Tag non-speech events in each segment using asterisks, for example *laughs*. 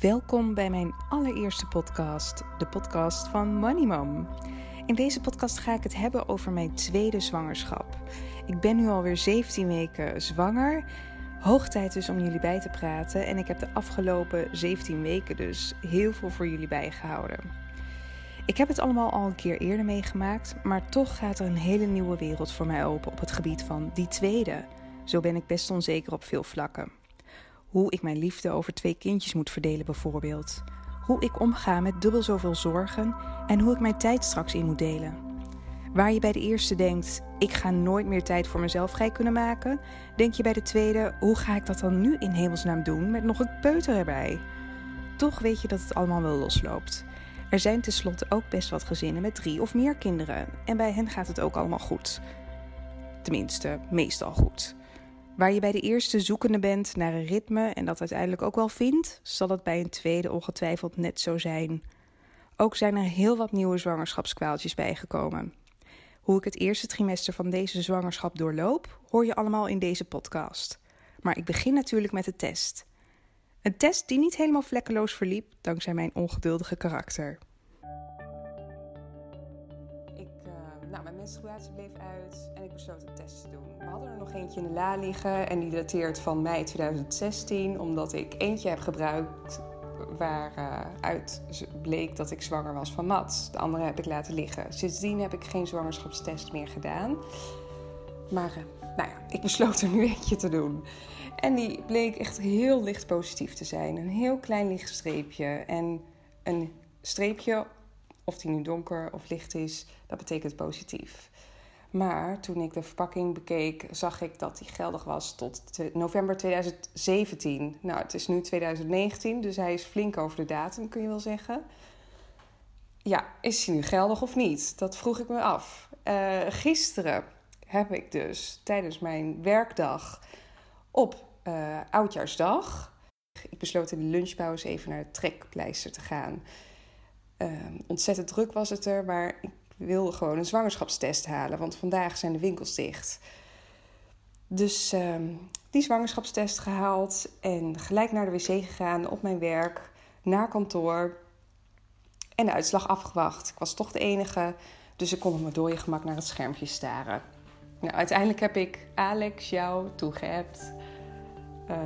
Welkom bij mijn allereerste podcast, de podcast van Money Mom. In deze podcast ga ik het hebben over mijn tweede zwangerschap. Ik ben nu alweer 17 weken zwanger. Hoog tijd dus om jullie bij te praten en ik heb de afgelopen 17 weken dus heel veel voor jullie bijgehouden. Ik heb het allemaal al een keer eerder meegemaakt, maar toch gaat er een hele nieuwe wereld voor mij open op het gebied van die tweede. Zo ben ik best onzeker op veel vlakken. Hoe ik mijn liefde over twee kindjes moet verdelen, bijvoorbeeld. Hoe ik omga met dubbel zoveel zorgen en hoe ik mijn tijd straks in moet delen. Waar je bij de eerste denkt, ik ga nooit meer tijd voor mezelf vrij kunnen maken, denk je bij de tweede, hoe ga ik dat dan nu in hemelsnaam doen met nog een peuter erbij? Toch weet je dat het allemaal wel losloopt. Er zijn tenslotte ook best wat gezinnen met drie of meer kinderen en bij hen gaat het ook allemaal goed. Tenminste, meestal goed. Waar je bij de eerste zoekende bent naar een ritme en dat uiteindelijk ook wel vindt, zal het bij een tweede ongetwijfeld net zo zijn. Ook zijn er heel wat nieuwe zwangerschapskwaaltjes bijgekomen. Hoe ik het eerste trimester van deze zwangerschap doorloop, hoor je allemaal in deze podcast. Maar ik begin natuurlijk met de test. Een test die niet helemaal vlekkeloos verliep dankzij mijn ongeduldige karakter. Nou, mijn menstruatie bleef uit en ik besloot een test te doen. We hadden er nog eentje in de la liggen en die dateert van mei 2016, omdat ik eentje heb gebruikt waaruit uh, bleek dat ik zwanger was van Mats. De andere heb ik laten liggen. Sindsdien heb ik geen zwangerschapstest meer gedaan. Maar uh, nou ja, ik besloot er nu eentje te doen. En die bleek echt heel licht positief te zijn. Een heel klein licht streepje. En een streepje, of die nu donker of licht is, dat betekent positief. Maar toen ik de verpakking bekeek, zag ik dat die geldig was tot november 2017. Nou, het is nu 2019, dus hij is flink over de datum, kun je wel zeggen. Ja, is hij nu geldig of niet? Dat vroeg ik me af. Uh, gisteren heb ik dus tijdens mijn werkdag op uh, Oudjaarsdag. Ik besloot in de lunchpauze even naar het trekpleister te gaan. Uh, ontzettend druk was het er, maar ik wilde gewoon een zwangerschapstest halen, want vandaag zijn de winkels dicht. Dus uh, die zwangerschapstest gehaald en gelijk naar de wc gegaan op mijn werk, naar kantoor en de uitslag afgewacht. Ik was toch de enige, dus ik kon op mijn dode gemak naar het schermpje staren. Nou, uiteindelijk heb ik Alex jou toegehept uh,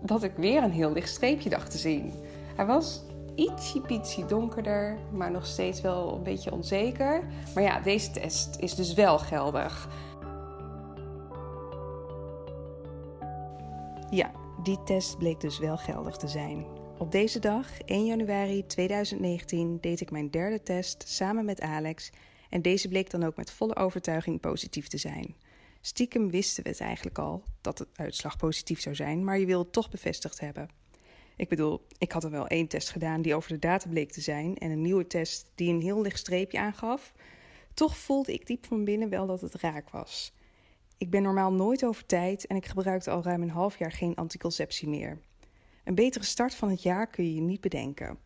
dat ik weer een heel licht streepje dacht te zien. Hij was ietsje donkerder, maar nog steeds wel een beetje onzeker. Maar ja, deze test is dus wel geldig. Ja, die test bleek dus wel geldig te zijn. Op deze dag, 1 januari 2019, deed ik mijn derde test samen met Alex. En deze bleek dan ook met volle overtuiging positief te zijn. Stiekem wisten we het eigenlijk al dat de uitslag positief zou zijn, maar je wil het toch bevestigd hebben. Ik bedoel, ik had er wel één test gedaan die over de data bleek te zijn en een nieuwe test die een heel licht streepje aangaf. Toch voelde ik diep van binnen wel dat het raak was. Ik ben normaal nooit over tijd en ik gebruikte al ruim een half jaar geen anticonceptie meer. Een betere start van het jaar kun je niet bedenken.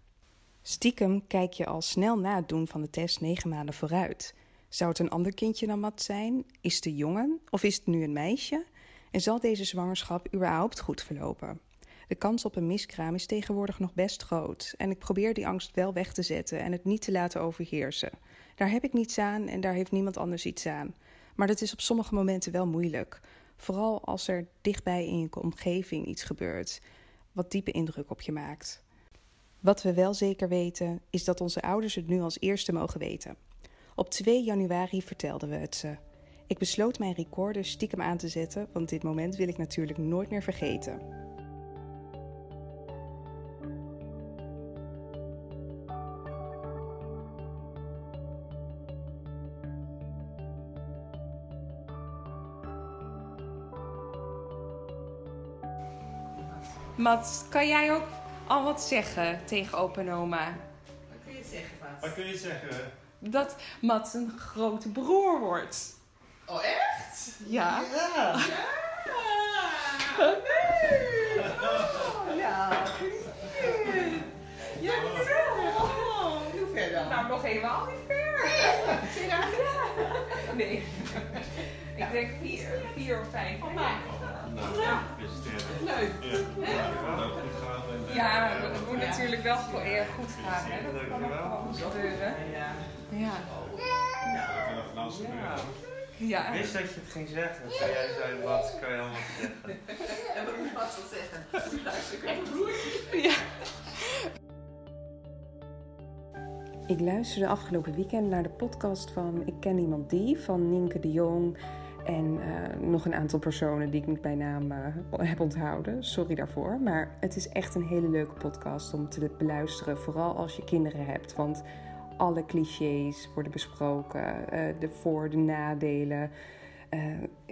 Stiekem kijk je al snel na het doen van de test negen maanden vooruit. Zou het een ander kindje dan Mat zijn? Is het een jongen of is het nu een meisje? En zal deze zwangerschap überhaupt goed verlopen? De kans op een miskraam is tegenwoordig nog best groot en ik probeer die angst wel weg te zetten en het niet te laten overheersen. Daar heb ik niets aan en daar heeft niemand anders iets aan. Maar dat is op sommige momenten wel moeilijk. Vooral als er dichtbij in je omgeving iets gebeurt, wat diepe indruk op je maakt. Wat we wel zeker weten, is dat onze ouders het nu als eerste mogen weten. Op 2 januari vertelden we het ze. Ik besloot mijn recorder stiekem aan te zetten, want dit moment wil ik natuurlijk nooit meer vergeten. Mats, kan jij ook al wat zeggen tegen opa en oma? Wat kun je zeggen, Mats? Wat kun je zeggen? Dat Mats een grote broer wordt. Oh, echt? Ja. Ja. Oh, nee. Oh, ja. gefeliciteerd. Ja, dankjewel. Oh. Hoe ver dan? Nou, nog helemaal niet ver. Nee. Ik denk vier, vier of vijf. Van presenteren. Leuk. Ja, ja. Ja, ja, het moet natuurlijk wel voor eer goed gaan. Hè? Dat kan ook gebeuren. Ja. Ja. Ja. Ja. Ik wist dat je het ging zeggen. Toen jij zei, wat kan je allemaal zeggen? En wat moet wel zeggen? Luister, ik broertje. Ja. Ik luisterde afgelopen weekend naar de podcast van Ik ken iemand die van Nienke de Jong en eh, nog een aantal personen die ik niet bij naam eh, heb onthouden. Sorry daarvoor, maar het is echt een hele leuke podcast om te beluisteren, vooral als je kinderen hebt, want alle clichés worden besproken, eh, de voor- de nadelen.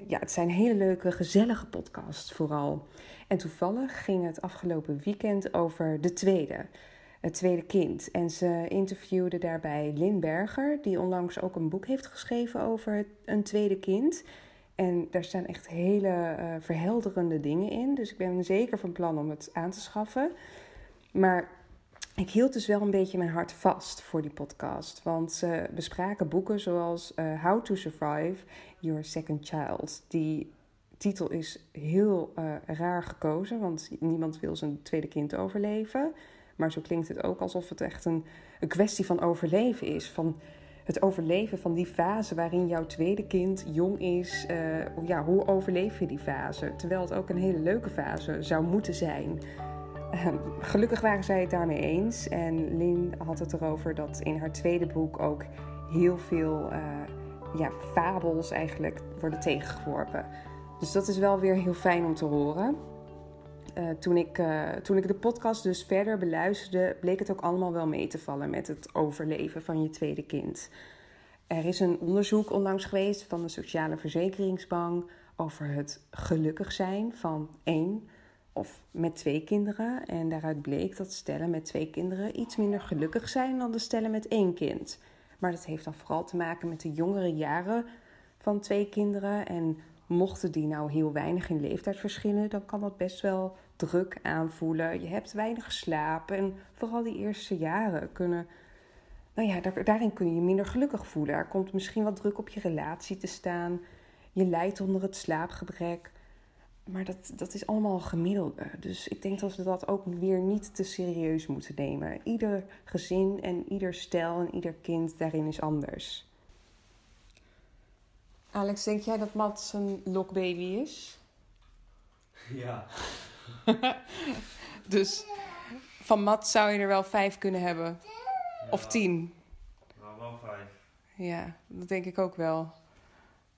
Ja, het zijn hele leuke, gezellige podcasts vooral. En toevallig ging het afgelopen weekend over de tweede, het tweede kind. En ze interviewde daarbij Lynn Berger, die onlangs ook een boek heeft geschreven over een tweede kind. En daar staan echt hele eh, verhelderende dingen in. Dus ik ben zeker van plan om het aan te schaffen. Maar ik hield dus wel een beetje mijn hart vast voor die podcast. Want ze bespraken boeken zoals eh, How to Survive Your Second Child. Die titel is heel eh, raar gekozen, want niemand wil zijn tweede kind overleven. Maar zo klinkt het ook alsof het echt een, een kwestie van overleven is. Van het overleven van die fase waarin jouw tweede kind jong is. Eh, ja, hoe overleef je die fase? Terwijl het ook een hele leuke fase zou moeten zijn. Ehm, gelukkig waren zij het daarmee eens. En Lynn had het erover dat in haar tweede boek ook heel veel eh, ja, fabels eigenlijk worden tegengeworpen. Dus dat is wel weer heel fijn om te horen. Eh, toen, ik, eh, toen ik de podcast dus verder beluisterde, bleek het ook allemaal wel mee te vallen met het overleven van je tweede kind. Er is een onderzoek onlangs geweest van de Sociale Verzekeringsbank over het gelukkig zijn van één of met twee kinderen. En daaruit bleek dat stellen met twee kinderen iets minder gelukkig zijn dan de stellen met één kind. Maar dat heeft dan vooral te maken met de jongere jaren van twee kinderen. En mochten die nou heel weinig in leeftijd verschillen, dan kan dat best wel druk aanvoelen. Je hebt weinig geslapen en vooral die eerste jaren kunnen. Nou ja, daar- daarin kun je je minder gelukkig voelen. Er komt misschien wat druk op je relatie te staan. Je lijdt onder het slaapgebrek. Maar dat, dat is allemaal gemiddelde. Dus ik denk dat we dat ook weer niet te serieus moeten nemen. Ieder gezin en ieder stel en ieder kind daarin is anders. Alex, denk jij dat Mats een lokbaby is? *laughs* Ja. *laughs* Dus van Mats zou je er wel vijf kunnen hebben. Of tien. Nou, wel vijf. Ja, dat denk ik ook wel.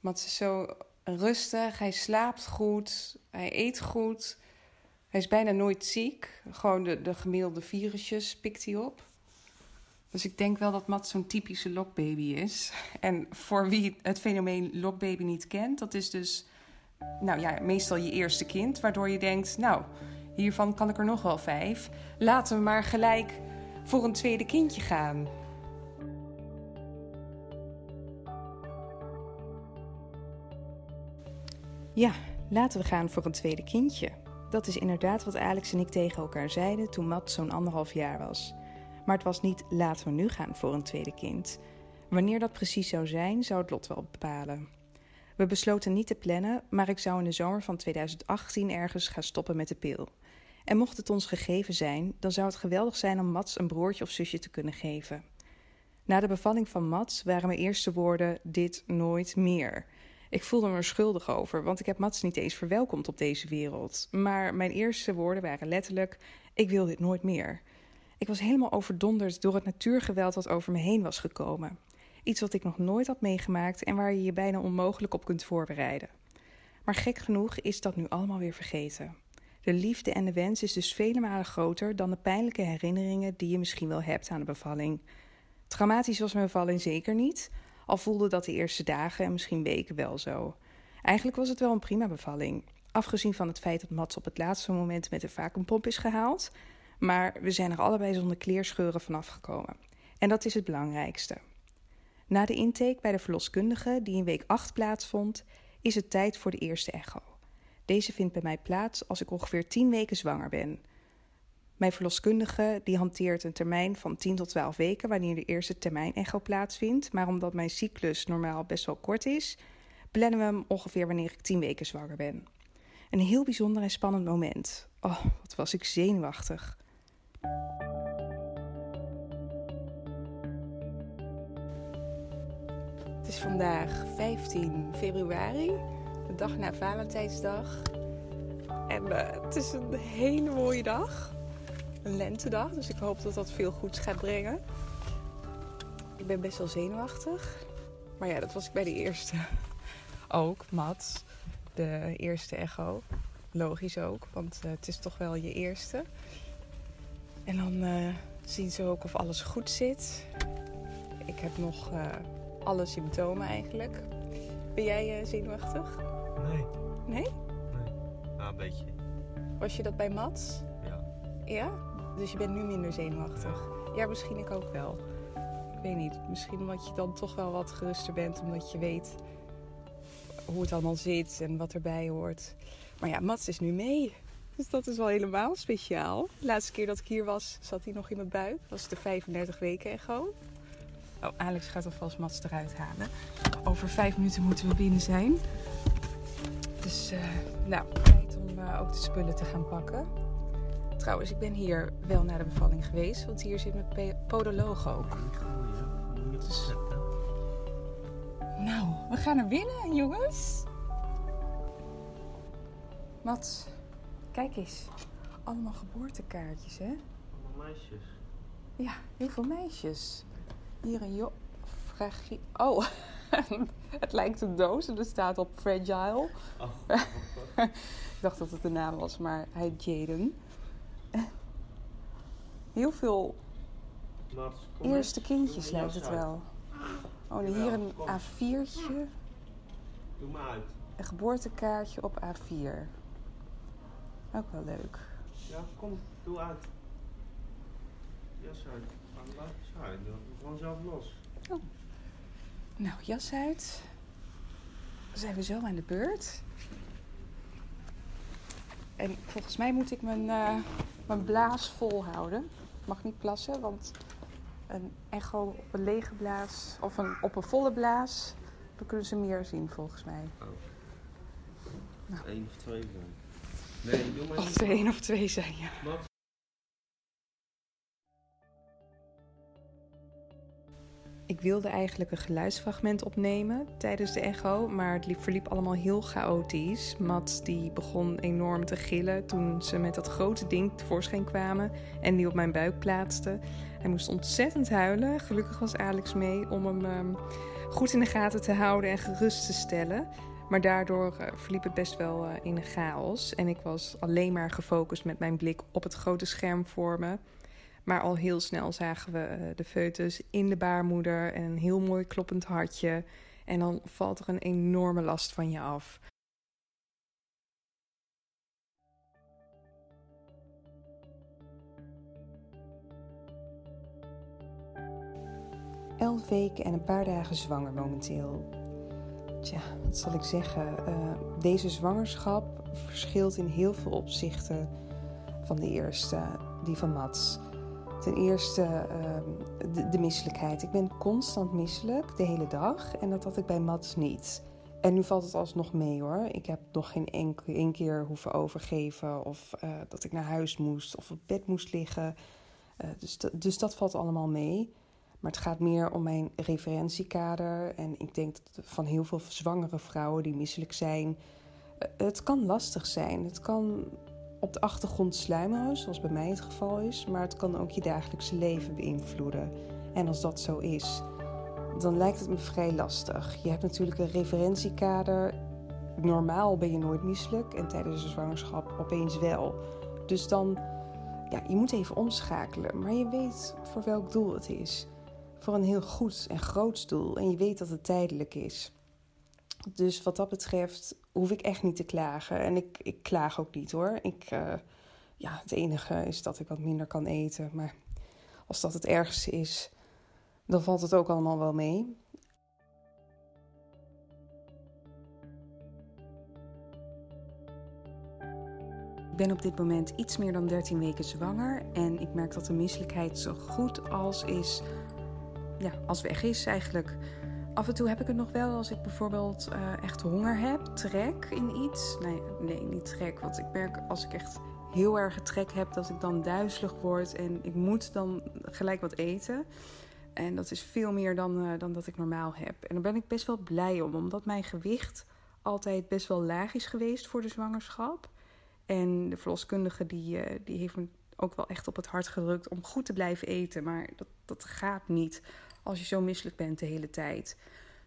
Mats is zo rustig, hij slaapt goed, hij eet goed. Hij is bijna nooit ziek. Gewoon de, de gemiddelde virusjes pikt hij op. Dus ik denk wel dat Mats zo'n typische lokbaby is. *laughs* En voor wie het fenomeen lokbaby niet kent, dat is dus nou ja, meestal je eerste kind. Waardoor je denkt, nou, hiervan kan ik er nog wel vijf. Laten we maar gelijk voor een tweede kindje gaan. Ja, laten we gaan voor een tweede kindje. Dat is inderdaad wat Alex en ik tegen elkaar zeiden toen Matt zo'n anderhalf jaar was. Maar het was niet laten we nu gaan voor een tweede kind. Wanneer dat precies zou zijn, zou het lot wel bepalen. We besloten niet te plannen, maar ik zou in de zomer van 2018 ergens gaan stoppen met de pil. En mocht het ons gegeven zijn, dan zou het geweldig zijn om Mats een broertje of zusje te kunnen geven. Na de bevalling van Mats waren mijn eerste woorden: dit nooit meer. Ik voelde me er schuldig over, want ik heb Mats niet eens verwelkomd op deze wereld. Maar mijn eerste woorden waren letterlijk: ik wil dit nooit meer. Ik was helemaal overdonderd door het natuurgeweld dat over me heen was gekomen. Iets wat ik nog nooit had meegemaakt en waar je je bijna onmogelijk op kunt voorbereiden. Maar gek genoeg is dat nu allemaal weer vergeten. De liefde en de wens is dus vele malen groter dan de pijnlijke herinneringen die je misschien wel hebt aan de bevalling. Traumatisch was mijn bevalling zeker niet, al voelde dat de eerste dagen en misschien weken wel zo. Eigenlijk was het wel een prima bevalling, afgezien van het feit dat Mats op het laatste moment met een vacuumpomp is gehaald. Maar we zijn er allebei zonder kleerscheuren vanaf gekomen. En dat is het belangrijkste. Na de intake bij de verloskundige, die in week 8 plaatsvond, is het tijd voor de eerste echo. Deze vindt bij mij plaats als ik ongeveer 10 weken zwanger ben. Mijn verloskundige die hanteert een termijn van 10 tot 12 weken wanneer de eerste termijn echo plaatsvindt. Maar omdat mijn cyclus normaal best wel kort is, plannen we hem ongeveer wanneer ik 10 weken zwanger ben. Een heel bijzonder en spannend moment. Oh, wat was ik zenuwachtig. Het is vandaag 15 februari, de dag na Valentijnsdag. En uh, het is een hele mooie dag. Een lentedag, dus ik hoop dat dat veel goeds gaat brengen. Ik ben best wel zenuwachtig. Maar ja, dat was ik bij de eerste *laughs* ook, Mats. De eerste echo. Logisch ook, want uh, het is toch wel je eerste. En dan uh, zien ze ook of alles goed zit. Ik heb nog uh, alle symptomen eigenlijk. Ben jij zenuwachtig? Nee. Nee? Nee. Nou, een beetje. Was je dat bij Mats? Ja. Ja? Dus je bent nu minder zenuwachtig? Ja, ja misschien ik ook wel. Ik weet niet. Misschien omdat je dan toch wel wat geruster bent, omdat je weet hoe het allemaal zit en wat erbij hoort. Maar ja, Mats is nu mee. Dus dat is wel helemaal speciaal. De laatste keer dat ik hier was, zat hij nog in mijn buik. Dat was de 35 weken echo. Oh, Alex gaat alvast Mats eruit halen. Over vijf minuten moeten we binnen zijn. Dus, uh, nou, tijd om uh, ook de spullen te gaan pakken. Trouwens, ik ben hier wel naar de bevalling geweest, want hier zit mijn podoloog ook. Dus... Nou, we gaan naar binnen, jongens. Mats, kijk eens. Allemaal geboortekaartjes, hè? Allemaal meisjes. Ja, heel veel meisjes. Hier een jo... Fragi... Oh, *laughs* het lijkt een doos en er staat op Fragile. Oh. *laughs* ik dacht dat het de naam was, maar hij Jaden. Heel veel eerste kindjes lijkt het wel. Oh, en hier een kom. A4'tje. Doe maar uit. Een geboortekaartje op A4. Ook wel leuk. Ja, kom. Doe uit. Jas uit. Laat het uit. Doe gewoon zelf los. Nou, jas uit. Dan zijn we zo aan de beurt. En volgens mij moet ik mijn, eh, mijn blaas vol houden. Ik mag niet plassen, want een echo op een lege blaas of een, op een volle blaas, dan kunnen ze meer zien volgens mij. Nou. Eén of twee zijn. Nee, doe maar Of er één of twee zijn, ja. Ik wilde eigenlijk een geluidsfragment opnemen tijdens de echo, maar het liep, verliep allemaal heel chaotisch. Mats die begon enorm te gillen toen ze met dat grote ding tevoorschijn kwamen en die op mijn buik plaatste. Hij moest ontzettend huilen. Gelukkig was Alex mee om hem ehm, goed in de gaten te houden en gerust te stellen. Maar daardoor eh, verliep het best wel eh, in chaos. En ik was alleen maar gefocust met mijn blik op het grote scherm voor me. Maar al heel snel zagen we eh, de foetus in de baarmoeder en een heel mooi kloppend hartje. En dan valt er een enorme last van je af. Elf weken en een paar dagen zwanger momenteel. Tja, wat zal ik zeggen? Eh, deze zwangerschap verschilt in heel veel opzichten van de eerste, die van Mats. Ten eerste ehm, de, misselijkheid. Ik ben constant misselijk de hele dag en dat had ik bij Mats niet. En nu valt het alsnog mee hoor. Ik heb nog geen enkel één keer hoeven overgeven of eh, dat ik naar huis moest of op bed moest liggen. Eh, dus, dus dat valt allemaal mee. Maar het gaat meer om mijn referentiekader. En ik denk dat van heel veel zwangere vrouwen die misselijk zijn. eh, het kan lastig zijn. Het kan op de achtergrond sluimeren, zoals bij mij het geval is. Maar het kan ook je dagelijkse leven beïnvloeden. En als dat zo is, dan lijkt het me vrij lastig. Je hebt natuurlijk een referentiekader. Normaal ben je nooit misselijk en tijdens de zwangerschap opeens wel. Dus dan, ja, je moet even omschakelen. Maar je weet voor welk doel het is. Voor een heel goed en groot doel. En je weet dat het tijdelijk is. Dus wat dat betreft hoef ik echt niet te klagen. En ik, ik klaag ook niet hoor. Ik, eh, ja, het enige is dat ik wat minder kan eten. Maar als dat het ergste is, dan valt het ook allemaal wel mee. Ik ben op dit moment iets meer dan 13 weken zwanger. En ik merk dat de misselijkheid zo goed als is. Ja, als weg is eigenlijk. Af en toe heb ik het nog wel als ik bijvoorbeeld eh, echt honger heb, trek in iets. Nee, nee, niet trek. Want ik merk als ik echt heel erg trek heb, dat ik dan duizelig word en ik moet dan gelijk wat eten. En dat is veel meer dan, uh, dan dat ik normaal heb. En daar ben ik best wel blij om, omdat mijn gewicht altijd best wel laag is geweest voor de zwangerschap. En de verloskundige die, uh, die heeft me ook wel echt op het hart gedrukt om goed te blijven eten. Maar dat, dat gaat niet als je zo misselijk bent de hele tijd.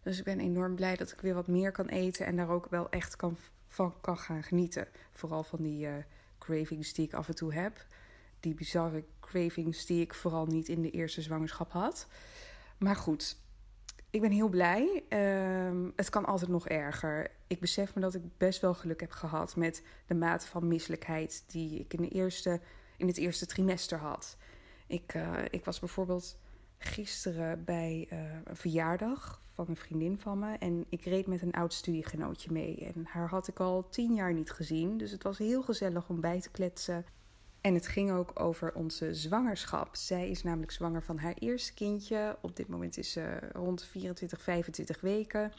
Dus ik ben enorm blij dat ik weer wat meer kan eten en daar ook wel echt kan, van kan gaan genieten. Vooral van die uh, cravings die ik af en toe heb. Die bizarre cravings die ik vooral niet in de eerste zwangerschap had. Maar goed, ik ben heel blij. Uh, het kan altijd nog erger. Ik besef me dat ik best wel geluk heb gehad met de mate van misselijkheid die ik in, de eerste, in het eerste trimester had. Ik, uh, ik was bijvoorbeeld gisteren bij uh, een verjaardag van een vriendin van me. En ik reed met een oud studiegenootje mee. En haar had ik al tien jaar niet gezien. Dus het was heel gezellig om bij te kletsen. En het ging ook over onze zwangerschap. Zij is namelijk zwanger van haar eerste kindje. Op dit moment is ze rond 24, 25 weken.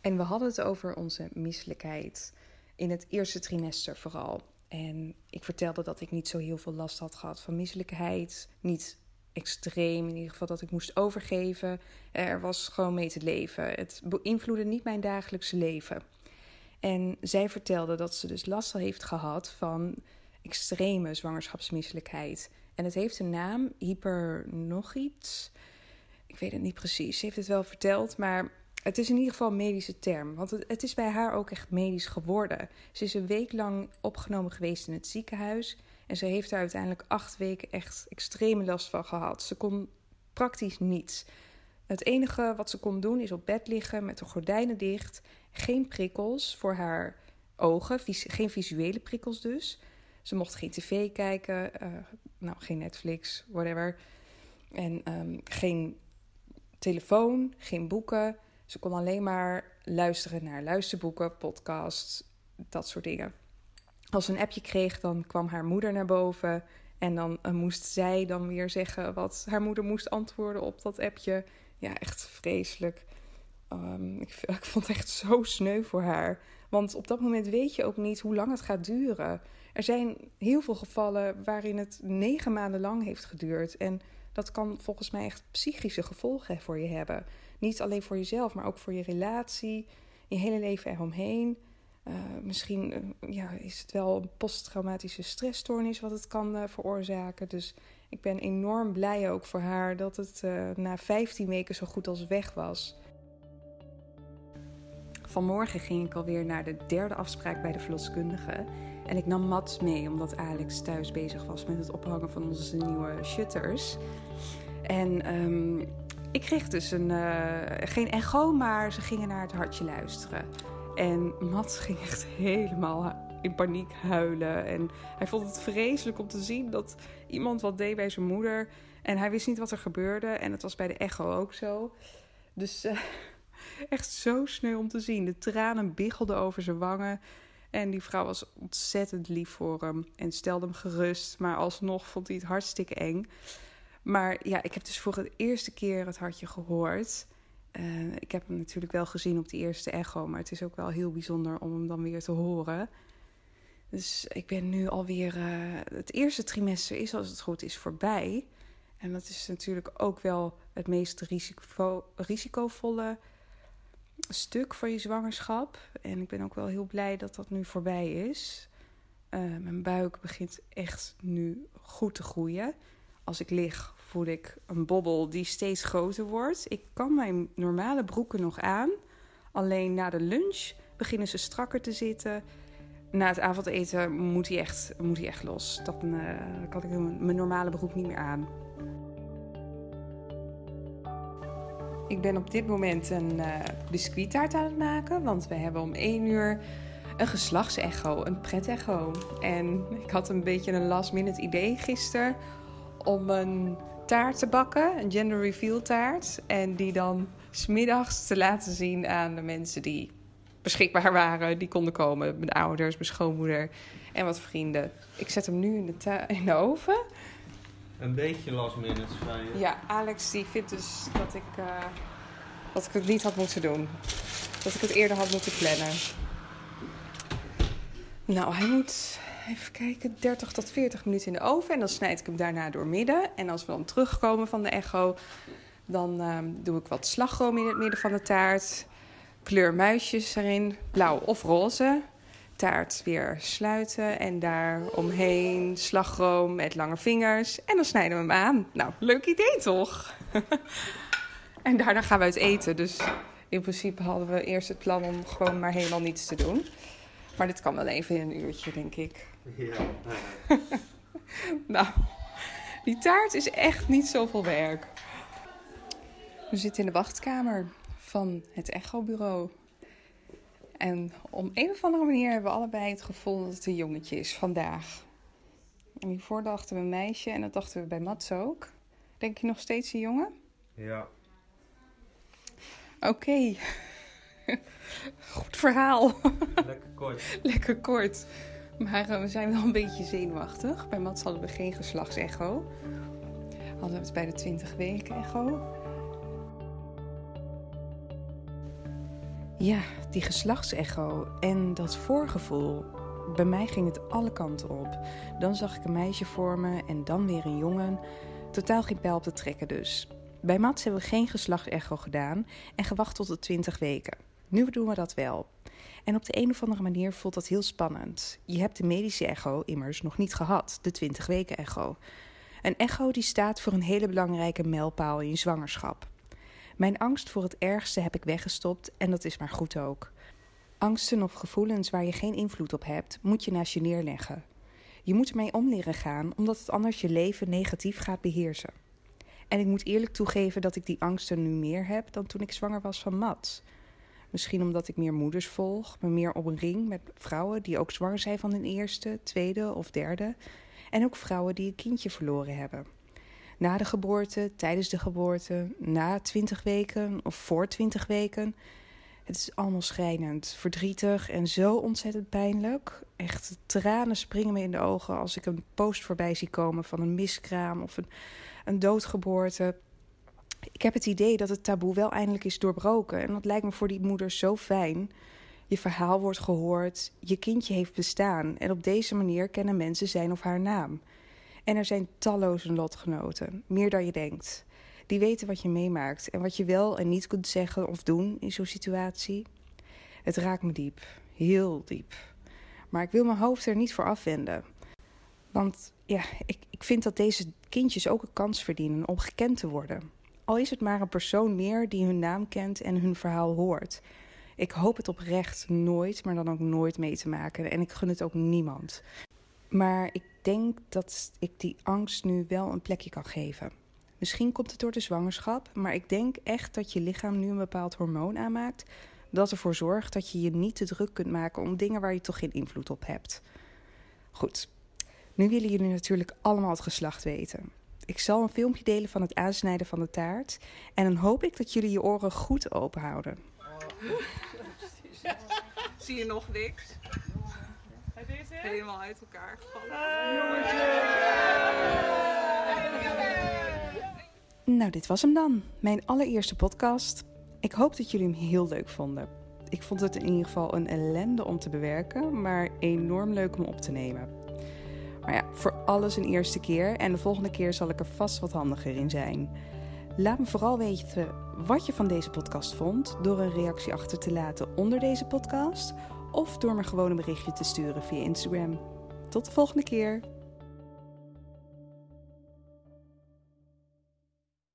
En we hadden het over onze misselijkheid. In het eerste trimester vooral. En ik vertelde dat ik niet zo heel veel last had gehad van misselijkheid. Niet extreem, in ieder geval dat ik moest overgeven. Er was gewoon mee te leven. Het beïnvloedde niet mijn dagelijkse leven. En zij vertelde dat ze dus last heeft gehad van extreme zwangerschapsmisselijkheid. En het heeft een naam, hyper nog iets. Ik weet het niet precies. Ze heeft het wel verteld, maar het is in ieder geval een medische term. Want het is bij haar ook echt medisch geworden. Ze is een week lang opgenomen geweest in het ziekenhuis. En ze heeft er uiteindelijk acht weken echt extreme last van gehad. Ze kon praktisch niets. Het enige wat ze kon doen is op bed liggen met de gordijnen dicht. Geen prikkels voor haar ogen, geen visuele prikkels dus. Ze mocht geen tv kijken, uh, nou geen Netflix, whatever. En um, geen telefoon, geen boeken. Ze kon alleen maar luisteren naar luisterboeken, podcasts, dat soort dingen als ze een appje kreeg, dan kwam haar moeder naar boven. En dan uh, moest zij dan weer zeggen wat haar moeder moest antwoorden op dat appje. Ja, echt vreselijk. Um, ik, *laughs* ik, vond het echt zo sneu voor haar. Want op dat moment weet je ook niet hoe lang het gaat duren. Er zijn heel veel gevallen waarin het negen maanden lang heeft geduurd. En dat kan volgens mij echt psychische gevolgen voor je hebben. Niet alleen voor jezelf, maar ook voor je relatie, je hele leven eromheen. Uh, misschien uh, ja, is het wel een posttraumatische stressstoornis wat het kan uh, veroorzaken. Dus ik ben enorm blij ook voor haar dat het na 15 weken zo goed als weg was. Vanmorgen ging ik alweer naar de derde afspraak bij de verloskundige. En ik nam Mats mee, omdat Alex thuis bezig was met het ophangen van onze nieuwe shutters. En um, ik kreeg dus een, geen echo, maar ze gingen naar het hartje luisteren. En Mats ging echt helemaal in paniek huilen. En hij vond het vreselijk om te zien dat iemand wat deed bij zijn moeder. En hij wist niet wat er gebeurde. En het was bij de echo ook zo. Dus uh, *laughs* echt zo sneu om te zien. De tranen biggelden over zijn wangen. En die vrouw was ontzettend lief voor hem en stelde hem gerust. Maar alsnog vond hij het hartstikke eng. Maar ja, ik heb dus voor het eerste keer het hartje gehoord. Uh, ik heb hem natuurlijk wel gezien op die eerste echo, maar het is ook wel heel bijzonder om hem dan weer te horen. Dus ik ben nu alweer. Uh, het eerste trimester is, als het goed is, voorbij. En dat is natuurlijk ook wel het meest risico, risicovolle stuk van je zwangerschap. En ik ben ook wel heel blij dat dat nu voorbij is. Uh, mijn buik begint echt nu goed te groeien. Als ik lig, voel ik een bobbel die steeds groter wordt. Ik kan mijn normale broeken nog aan. Alleen na de lunch beginnen ze strakker te zitten. Na het avondeten moet hij echt, moet hij echt los. Dan uh, kan ik mijn normale broek niet meer aan. Ik ben op dit moment een uh, biscuittaart aan het maken. Want we hebben om 1 uur een geslachtsecho, een pret-echo. En ik had een beetje een last minute idee gisteren om een taart te bakken, een gender reveal taart. En die dan smiddags te laten zien aan de mensen die beschikbaar waren. Die konden komen, mijn ouders, mijn schoonmoeder en wat vrienden. Ik zet hem nu in de, in de oven. Een beetje last minute van je. Ja, Alex die vindt dus dat ik uh, Dat ik het niet had moeten doen. Dat ik het eerder had moeten plannen. Nou, hij moet even kijken, 30 tot 40 minuten in de oven. En dan snijd ik hem daarna door midden. En als we dan terugkomen van de echo, dan ehm, doe ik wat slagroom in het midden van de taart. Kleur muisjes erin, blauw of roze. Taart weer sluiten en daar omheen slagroom met lange vingers. En dan snijden we hem aan. Nou, leuk idee toch? *laughs* en daarna gaan we uit eten. Dus in principe hadden we eerst het plan om gewoon maar helemaal niets te doen. Maar dit kan wel even in een uurtje, denk ik. Ja. *laughs* Nou, die taart is echt niet zoveel werk. We zitten in de wachtkamer van het Echo-bureau. En om een of andere manier hebben we allebei het gevoel dat het een jongetje is vandaag. En hiervoor dachten we een meisje en dat dachten we bij Mats ook. Denk je nog steeds een jongen? Ja. Oké. *laughs* Goed verhaal. Lekker kort. *laughs* Lekker kort. Maar eh, we zijn wel een beetje zenuwachtig. Bij Mats hadden we geen geslachtsecho. Hadden we het bij de 20 weken echo. Ja, die geslachtsecho en dat voorgevoel. Bij mij ging het alle kanten op. Dan zag ik een meisje voor me en dan weer een jongen. Totaal geen pijl op te trekken dus. Bij Mats hebben we geen geslachtsecho gedaan en gewacht tot de 20 weken. Nu doen we dat wel. En op de een of andere manier voelt dat heel spannend. Je hebt de medische echo immers nog niet gehad, de 20 weken echo. Een echo die staat voor een hele belangrijke mijlpaal in je zwangerschap. Mijn angst voor het ergste heb ik weggestopt en dat is maar goed ook. Angsten of gevoelens waar je geen invloed op hebt, moet je naast je neerleggen. Je moet ermee om leren gaan, omdat het anders je leven negatief gaat beheersen. En ik moet eerlijk toegeven dat ik die angsten nu meer heb dan toen ik zwanger was van Mats. Misschien omdat ik meer moeders volg, me meer omring met vrouwen die ook zwanger zijn van hun eerste, tweede of derde. En ook vrouwen die een kindje verloren hebben. Na de geboorte, tijdens de geboorte, na 20 weken of voor 20 weken. Het is allemaal schrijnend, verdrietig en zo ontzettend pijnlijk. Echt, tranen springen me in de ogen als ik een post voorbij zie komen van een miskraam of een, een doodgeboorte. Ik heb het idee dat het taboe wel eindelijk is doorbroken. En dat lijkt me voor die moeder zo fijn. Je verhaal wordt gehoord, je kindje heeft bestaan. En op deze manier kennen mensen zijn of haar naam. En er zijn talloze lotgenoten, meer dan je denkt. Die weten wat je meemaakt en wat je wel en niet kunt zeggen of doen in zo'n situatie. Het raakt me diep, heel diep. Maar ik wil mijn hoofd er niet voor afwenden. Want ja, ik, ik vind dat deze kindjes ook een kans verdienen om gekend te worden. Al is het maar een persoon meer die hun naam kent en hun verhaal hoort. Ik hoop het oprecht nooit, maar dan ook nooit mee te maken. En ik gun het ook niemand. Maar ik denk dat ik die angst nu wel een plekje kan geven. Misschien komt het door de zwangerschap, maar ik denk echt dat je lichaam nu een bepaald hormoon aanmaakt. Dat ervoor zorgt dat je je niet te druk kunt maken om dingen waar je toch geen invloed op hebt. Goed, nu willen jullie natuurlijk allemaal het geslacht weten. Ik zal een filmpje delen van het aansnijden van de taart. En dan hoop ik dat jullie je oren goed open houden. *laughs* Zie je nog niks? Helemaal uit elkaar gevallen. Nou, dit was hem dan. Mijn allereerste podcast. Ik hoop dat jullie hem heel leuk vonden. Ik vond het in ieder geval een ellende om te bewerken, maar enorm leuk om op te nemen. Maar ja, voor alles een eerste keer en de volgende keer zal ik er vast wat handiger in zijn. Laat me vooral weten wat je van deze podcast vond door een reactie achter te laten onder deze podcast of door me gewoon een berichtje te sturen via Instagram. Tot de volgende keer.